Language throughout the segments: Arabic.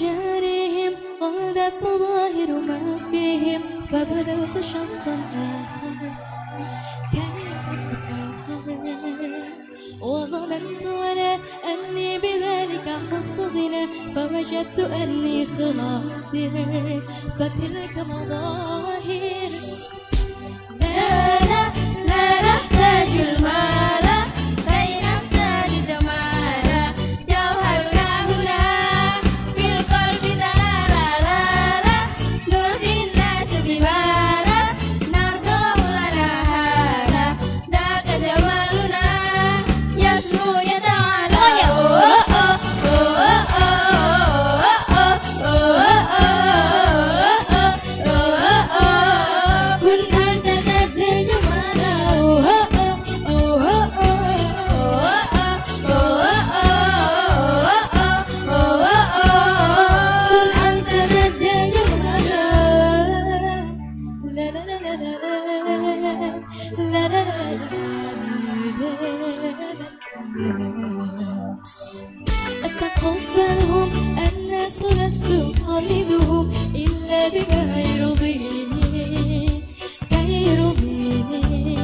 جارهم قادت مظاهر ما فيهم. فبدأت شخصا آخر وظننت أنا أني بذلك أخص غنى فوجدت أني خلاصر فتلك مظاهر. أتقبلهم الناس لست أطالبهم إلا بما يرضيني يرضيني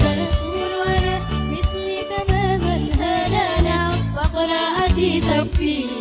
سأكون أنا مثلي تماما أنا وقراءتي تكفيني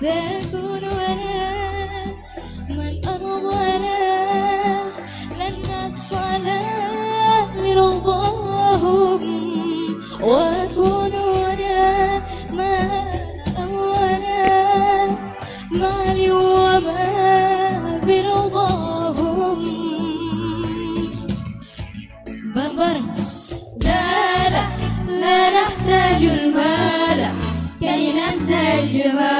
سأكون أنا من أرضانا لن أسعنا لرضاهم وأكون أنا ما أوانا معي وما برضاهم. بربر لا لا لا نحتاج المال. كي نزداد جمالا